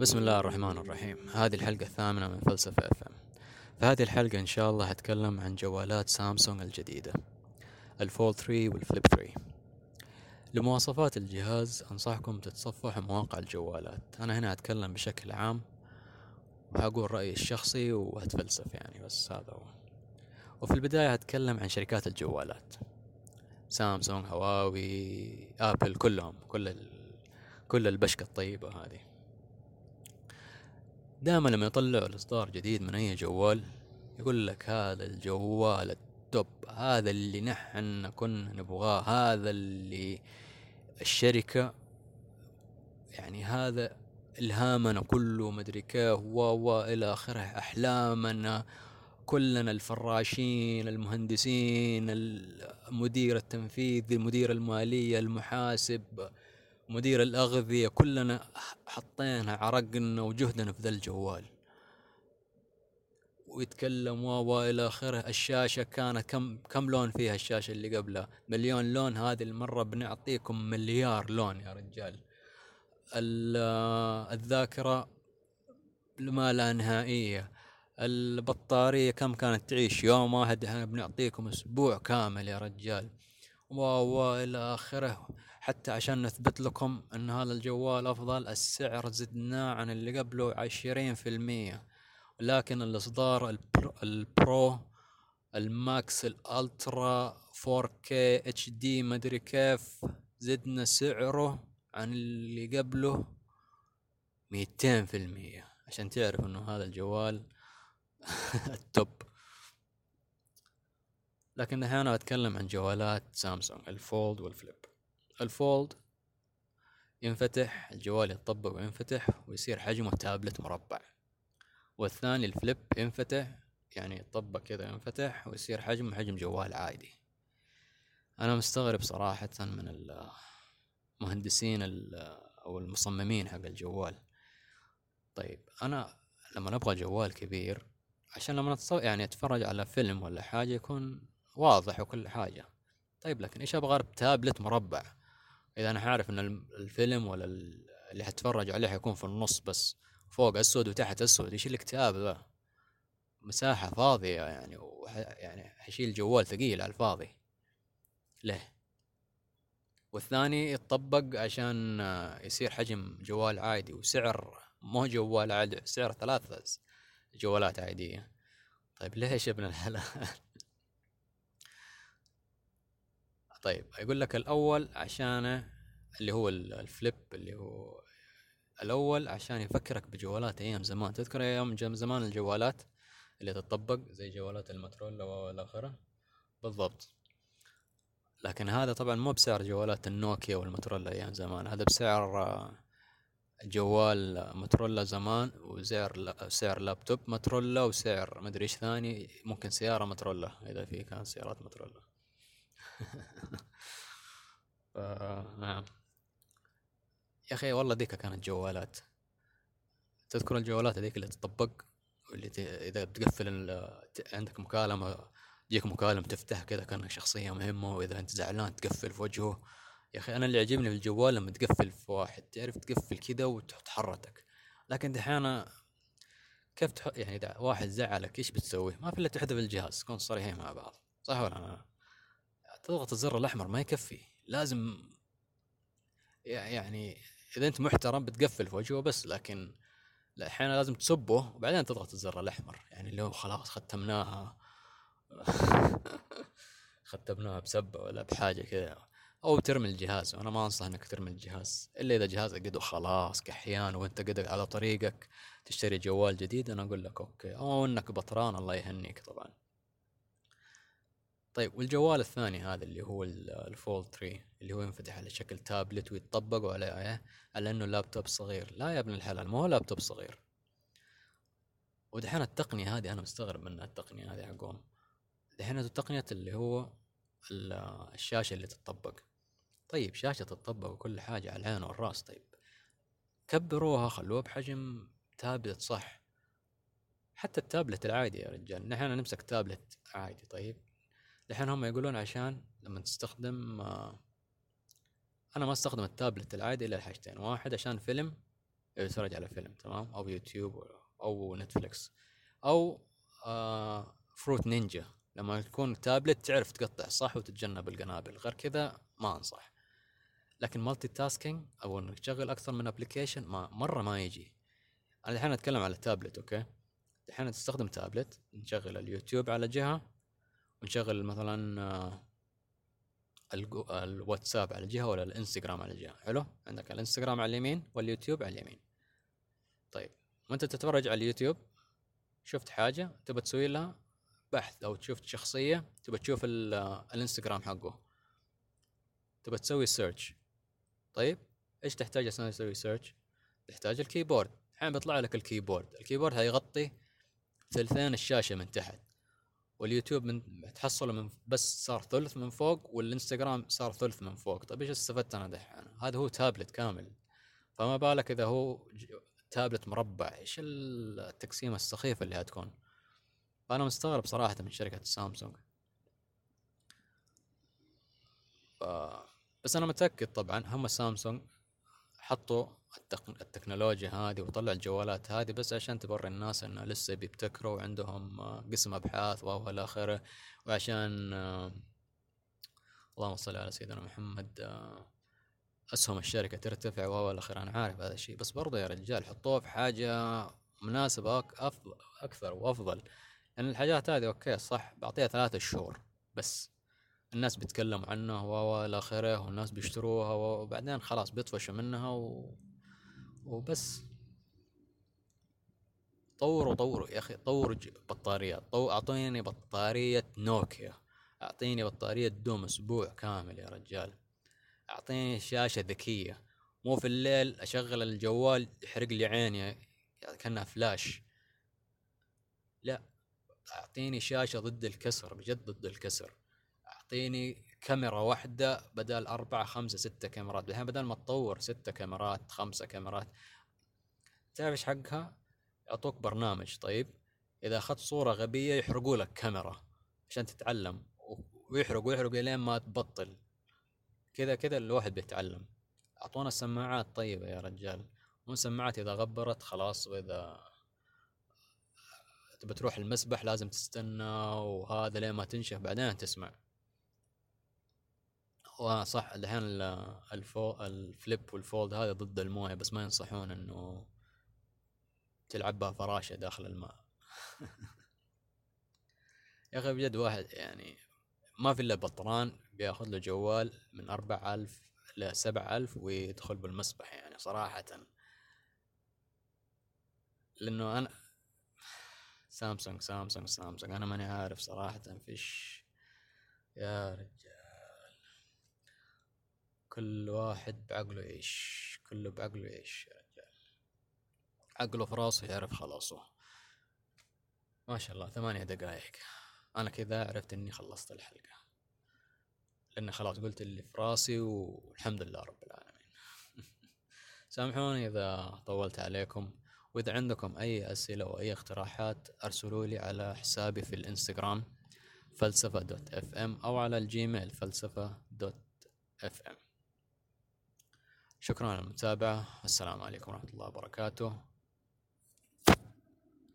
بسم الله الرحمن الرحيم. هذه الحلقة الثامنة من فلسفة FM في هذه الحلقة إن شاء الله هتكلم عن جوالات سامسونج الجديدة ال Fold 3 وال Flip 3 لمواصفات الجهاز أنصحكم تتصفحوا مواقع الجوالات. أنا هنا هتكلم بشكل عام وهقول رأيي الشخصي وهتفلسف يعني بس هذا هو. وفي البداية هتكلم عن شركات الجوالات. سامسونج هواوي آبل كلهم كل ال... كل البشكة الطيبة هذه. دائما لما يطلعوا الإصدار جديد من أي جوال يقول لك هذا الجوال التوب هذا اللي نحن كنا نبغاه هذا اللي الشركة يعني هذا إلهامنا كله مدري كيف و إلى آخره أحلامنا كلنا الفراشين المهندسين المدير التنفيذي المدير المالية المحاسب. مدير الأغذية كلنا حطينا عرقنا وجهدنا في ذا الجوال. ويتكلم و إلى آخره الشاشة كانت كم كم لون فيها الشاشة اللي قبلها؟ مليون لون هذه المرة بنعطيكم مليار لون يا رجال. الذاكرة ما لا نهائية. البطارية كم كانت تعيش؟ يوم واحد بنعطيكم أسبوع كامل يا رجال. و إلى آخره. حتى عشان نثبت لكم إن هذا الجوال أفضل السعر زدناه عن اللي قبله عشرين في المية. لكن الإصدار ال Pro ال Max ال Ultra 4K HD مدري كيف زدنا سعره عن اللي قبله ميتين في المية. عشان تعرف إنه هذا الجوال ال top. لكن أنا أتكلم عن جوالات سامسونج ال Fold وال Flip. ال Fold ينفتح الجوال يتطبق وينفتح ويصير حجمه تابلت مربع. والثاني ال Flip ينفتح يعني يتطبق كذا ينفتح ويصير حجمه حجم جوال عادي. أنا مستغرب صراحة من المهندسين أو المصممين حق الجوال. طيب أنا لما أبغى جوال كبير عشان لما يعني أتفرج على فيلم ولا حاجة يكون واضح وكل حاجة. طيب لكن إيش أبغى؟ تابلت مربع. إذا أنا عارف إن الفيلم ولا اللي حتفرج عليه حيكون في النص بس فوق أسود وتحت أسود إيش الكتاب ذا؟ مساحة فاضية يعني وح يعني حيشيل جوال ثقيل على الفاضي. ليه والثاني يتطبق عشان يصير حجم جوال عادي وسعر مو جوال عادي سعر ثلاث جوالات عادية. طيب ليش يا ابن الحلال طيب يقول لك الأول عشانه اللي هو الفليب اللي هو الأول عشان يفكرك بجوالات أيام زمان. تذكر أيام زمان الجوالات اللي تطبق زي جوالات المترولا والى اخره بالضبط. لكن هذا طبعا مو بسعر جوالات النوكيا والمترولا أيام زمان. هذا بسعر جوال مترولا زمان وسعر سعر لابتوب مترولا وسعر مدري إيش ثاني. ممكن سيارة مترولا إذا في كان سيارات مترولا. نعم. يا أخي والله ذيك كانت جوالات. تذكر الجوالات هذيك اللي تطبق واللي ت... إذا بتقفل ال... عندك مكالمة يجيك مكالمة تفتح كذا كانك شخصية مهمة وإذا أنت زعلان تقفل في وجهه. يا أخي أنا اللي يعجبني في الجوال لما تقفل في واحد تعرف تقفل كذا وتحرتك لكن دحين كيف تح... يعني إذا واحد زعلك إيش بتسوي؟ ما في إلا تحذف الجهاز كون صريحين مع بعض. صح ولا أنا؟ تضغط الزر الأحمر ما يكفي. لازم يعني إذا أنت محترم بتقفل في وجهه بس لكن أحيانا لازم تسبه وبعدين تضغط الزر الأحمر. يعني هو خلاص ختمناها. ختمناها بسبه ولا بحاجة كذا. أو ترمي الجهاز. وأنا ما أنصح إنك ترمي الجهاز. إلا إذا جهازك قد خلاص كحيان وأنت قد على طريقك تشتري جوال جديد أنا أقول لك okay. أو إنك بطران الله يهنيك طبعا. طيب والجوال الثاني هذا اللي هو ال Fold 3 اللي هو ينفتح على شكل تابلت ويتطبق على على إنه لابتوب صغير. لا يا ابن الحلال ما هو لابتوب صغير. ودحين التقنية هذه أنا مستغرب منها التقنية هذه حقهم دحين التقنية اللي هو الشاشة اللي تتطبق. طيب شاشة تتطبق وكل حاجة على العين والرأس. طيب كبروها خلوها بحجم تابلت صح. حتى التابلت العادي يا رجال. نحن نمسك تابلت عادي. طيب الحين هم يقولون عشان لما تستخدم آه، أنا ما أستخدم التابلت العادي إلا لحاجتين. واحد عشان فيلم يتفرج على فيلم تمام؟ أو يوتيوب أو نتفليكس. أو آه Fruit Ninja لما تكون تابلت تعرف تقطع صح؟ وتتجنب القنابل. غير كذا ما أنصح. لكن multitasking أو إنك تشغل أكثر من application ما مرة ما يجي. أنا الحين أتكلم على ال tablet okay؟ الحين تستخدم تابلت نشغل اليوتيوب على جهة. ونشغل مثلا آه، الواتساب على جهه ولا الإنستغرام على جهه حلو؟ عندك الإنستغرام على اليمين واليوتيوب على اليمين. طيب وأنت تتفرج على اليوتيوب شفت حاجة تبى تسوي لها؟ بحث أو شفت شخصية تبى تشوف الإنستغرام حقه. تبى تسوي search طيب إيش تحتاج عشان تسوي search تحتاج ال keyboard. الحين بيطلع لك ال keyboard. ال keyboard هيغطي ثلثين الشاشة من تحت. واليوتيوب من تحصله من بس صار ثلث من فوق والإنستغرام صار ثلث من فوق. طيب إيش استفدت أنا دحين؟ هذا هو تابلت كامل. فما بالك إذا هو تابلت مربع. إيش التقسيمة السخيفة اللي هتكون فانا مستغرب صراحة من شركة سامسونج. ف... بس أنا متأكد طبعا هم سامسونج حطوا. التكنولوجيا هذه وطلع الجوالات هذه بس عشان توري الناس إنه لسه بيبتكروا وعندهم قسم أبحاث والى آخره. وعشان اللهم صل على سيدنا محمد أسهم الشركة ترتفع والى آخره. أنا عارف هذا الشيء. بس برضه يا رجال حطوه في حاجة مناسبة أفضل أكثر وأفضل. لأن يعني الحاجات هذه أوكي صح بعطيها ثلاثة شهور بس. الناس بيتكلموا عنه والى آخره والناس بيشتروها وبعدين خلاص بيطفشوا منها و... وبس. طوروا طوروا يا أخي طوروا بطاريات طو... أعطيني بطارية نوكيا أعطيني بطارية دوم أسبوع كامل يا رجال. أعطيني شاشة ذكية مو في الليل أشغل الجوال يحرق لي عيني كأنها فلاش. لا أعطيني شاشة ضد الكسر بجد ضد الكسر. اعطيني كاميرا واحدة بدل أربعة خمسة ستة كاميرات. الحين بدل ما تطور ستة كاميرات خمسة كاميرات. تعرف إيش حقها؟ يعطوك برنامج. طيب إذا أخذت صورة غبية يحرقوا لك كاميرا عشان تتعلم ويحرق ويحرق لين ما تبطل. كذا كذا الواحد بيتعلم. أعطونا السماعات. طيبة يا رجال. مو سماعات. إذا غبرت خلاص وإذا تبى تروح المسبح لازم تستنى وهذا لين ما تنشف بعدين تسمع. وصح الحين الفو الفليب والفولد هذا ضد الموية بس ما ينصحون إنه تلعب بها فراشة داخل الماء. يا أخي بجد واحد يعني ما في إلا بطران بياخذ له جوال من أربع ألف سبع ألف ويدخل بالمسبح يعني صراحة. لأنه أنا سامسونج سامسونج سامسونج أنا ماني عارف صراحة فيش. يا رجال. كل واحد بعقله إيش كله بعقله إيش يا رجال. عقله في راسه يعرف خلاصه. ما شاء الله ثمانية دقائق أنا كذا عرفت إني خلصت الحلقة. لأن خلاص قلت اللي في راسي والحمد لله رب العالمين. سامحوني إذا طولت عليكم. وإذا عندكم أي أسئلة أو أي اقتراحات أرسلوا لي على حسابي في الإنستغرام فلسفة dot FM أو على الجيميل فلسفة dot FM. شكرا على المتابعة. السلام عليكم ورحمة الله وبركاته.